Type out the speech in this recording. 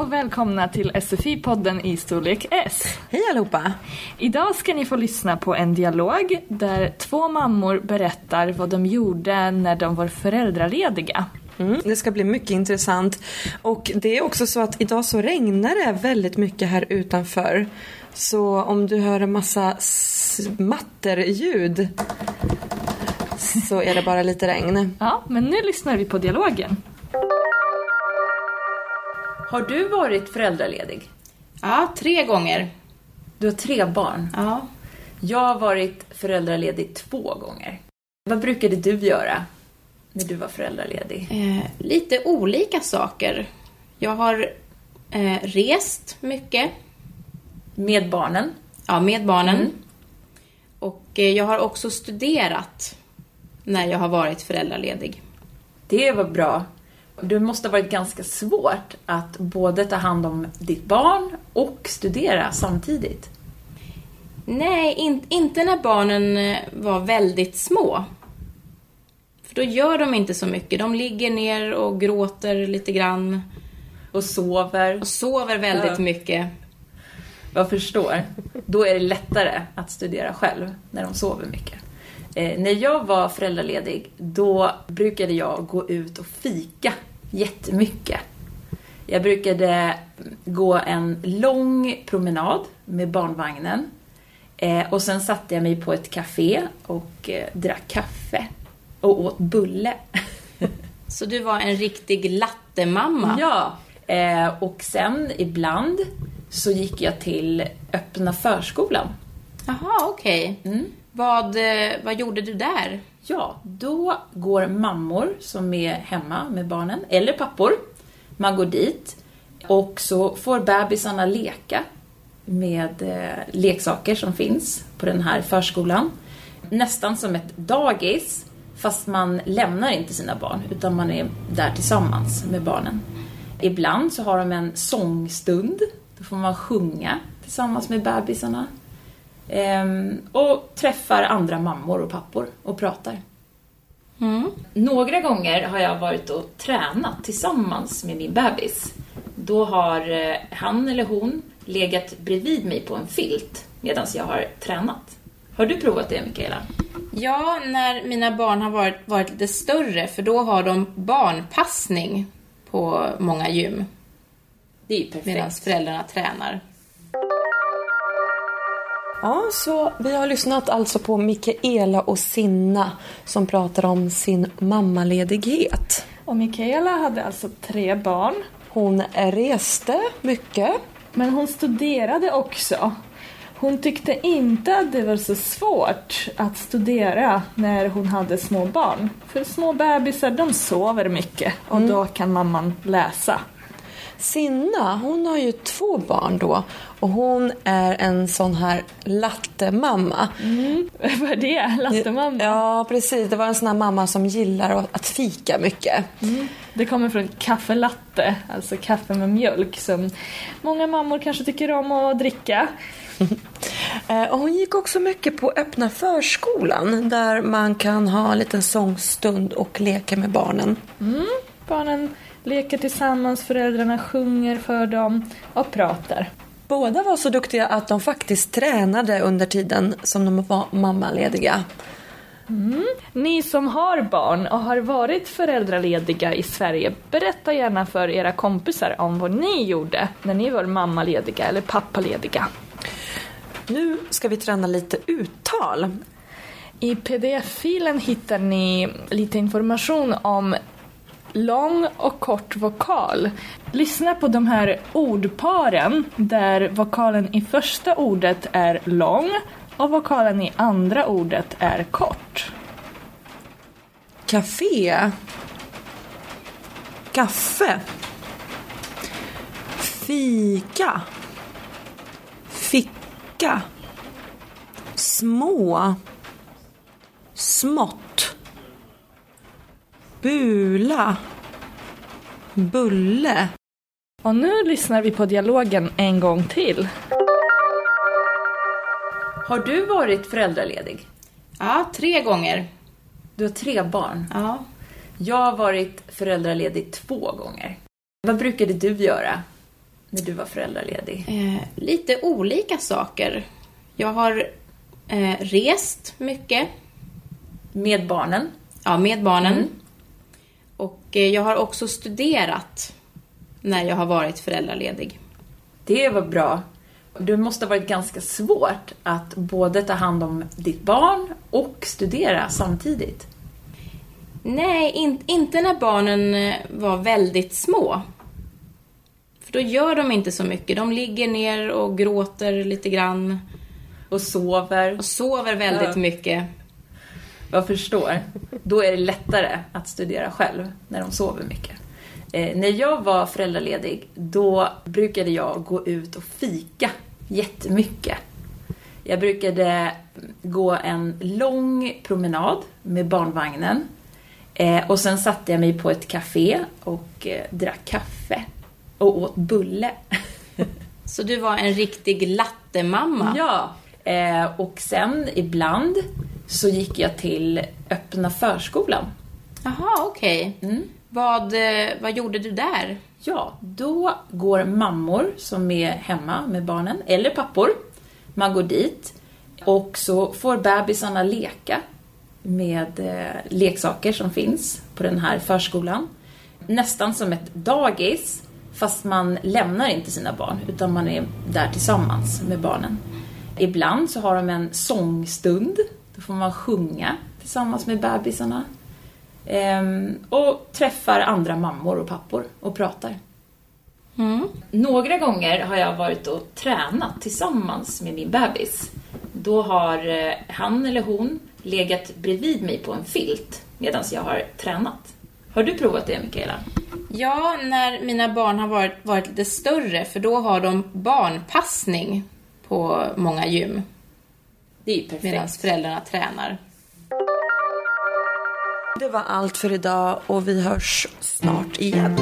och välkomna till SFI-podden i storlek S. Hej allihopa! Idag ska ni få lyssna på en dialog där två mammor berättar vad de gjorde när de var föräldralediga. Mm, det ska bli mycket intressant. Och det är också så att idag så regnar det väldigt mycket här utanför. Så om du hör en massa smatterljud så är det bara lite regn. Ja, men nu lyssnar vi på dialogen. Har du varit föräldraledig? Ja, tre gånger. Du har tre barn. Ja. Jag har varit föräldraledig två gånger. Vad brukade du göra när du var föräldraledig? Eh, lite olika saker. Jag har eh, rest mycket. Med barnen? Ja, med barnen. Mm. Och eh, jag har också studerat när jag har varit föräldraledig. Det var bra. Det måste ha varit ganska svårt att både ta hand om ditt barn och studera samtidigt. Nej, in, inte när barnen eh, var väldigt små. För då gör de inte så mycket. De ligger ner och gråter lite grann. Och sover. Och sover väldigt Ja. mycket. Jag förstår. Då är det lättare att studera själv när de sover mycket. Eh, när jag var föräldraledig, då brukade jag gå ut och fika jättemycket. Jag brukade gå en lång promenad med barnvagnen. Eh, och sen satte jag mig på ett café och eh, drack kaffe. Och åt bulle. Så du var en riktig lattemamma. Ja, eh, och sen ibland så gick jag till öppna förskolan. Jaha, okej. Mm. Vad, eh, vad gjorde du där? Ja, då går mammor som är hemma med barnen, eller pappor. Man går dit och så får bebisarna leka med eh, leksaker som finns på den här förskolan. Nästan som ett dagis, fast man lämnar inte sina barn utan man är där tillsammans med barnen. Ibland så har de en sångstund, då får man sjunga tillsammans med bebisarna. Ehm, och träffar andra mammor och pappor och pratar. Några gånger har jag varit och tränat tillsammans med min bebis. Då har eh, han eller hon legat bredvid mig på en filt medan jag har tränat. Har du provat det, Mikaela? Ja, när mina barn har varit, varit lite större, för då har de barnpassning på många gym. Det är ju perfekt. Medan föräldrarna tränar. Ja, så vi har lyssnat alltså på Mikaela och Sinna som pratar om sin mammaledighet. Och Mikaela hade alltså tre barn, Hon reste mycket. men hon studerade också. Hon tyckte inte att det var så svårt att studera när hon hade små barn. För små bebisar, de sover mycket och då kan mamman läsa. Sinna, hon har ju två barn då och hon är en sån här lattemamma. Vad är det? Lattemamma? Ja, precis. Det var en sån här mamma som gillar att- fika mycket. Det kommer från kaffelatte, alltså kaffe med mjölk som många mammor kanske tycker om att dricka. Eh, Och hon gick också mycket på öppna förskolan där man kan ha en liten sångstund och leka med barnen. Barnen leker tillsammans, föräldrarna sjunger för dem och pratar. Båda var så duktiga att de faktiskt tränade under tiden som de var mammalediga. Ni som har barn och har varit föräldralediga i Sverige, berätta gärna för era kompisar om vad ni gjorde när ni var mammalediga eller pappalediga. Nu ska vi träna lite uttal. I pdf-filen hittar ni lite information om lång och kort vokal. Lyssna på de här ordparen där vokalen i första ordet är lång och vokalen i andra ordet är kort. Café. Kaffe. Fika. Ficka. Små. Smått. Bula. Bulle. Och nu lyssnar vi på dialogen en gång till. Har du varit föräldraledig? Ja, tre gånger. Du har tre barn. Ja. Jag har varit föräldraledig två gånger. Vad brukade du göra när du var föräldraledig? Eh, lite olika saker. Jag har eh, rest mycket. Med barnen? Ja, med barnen. Mm. Och eh, jag har också studerat när jag har varit föräldraledig. Det var bra. Det måste ha varit ganska svårt att både ta hand om ditt barn och studera samtidigt. Nej, in, inte när barnen eh, var väldigt små. För då gör de inte så mycket. De ligger ner och gråter lite grann Och sover. och sover väldigt Ja. mycket. Jag förstår. Då är det lättare att studera själv när de sover mycket. Eh, när jag var föräldraledig, då brukade jag gå ut och fika jättemycket. Jag brukade gå en lång promenad med barnvagnen. Eh, och sen satte jag mig på ett café och eh, drack kaffe. Och åt bulle. Så du var en riktig lattemamma. Ja, eh, och sen ibland så gick jag till öppna förskolan. Jaha, okej. Vad, eh, vad gjorde du där? Ja, då går mammor som är hemma med barnen, eller pappor. Man går dit och så får bebisarna leka med eh, leksaker som finns på den här förskolan. Nästan som ett dagis, fast man lämnar inte sina barn utan man är där tillsammans med barnen. Ibland så har de en sångstund, då får man sjunga tillsammans med bebisarna. Ehm, och träffar andra mammor och pappor och pratar. Några gånger har jag varit och tränat tillsammans med min bebis. Då har eh, han eller hon legat bredvid mig på en filt medan jag har tränat. Har du provat det, Mikaela? Ja, när mina barn har varit, varit lite större, för då har de barnpassning på många gym Det är ju perfekt. medan föräldrarna tränar. Det var allt för idag och vi hörs snart igen.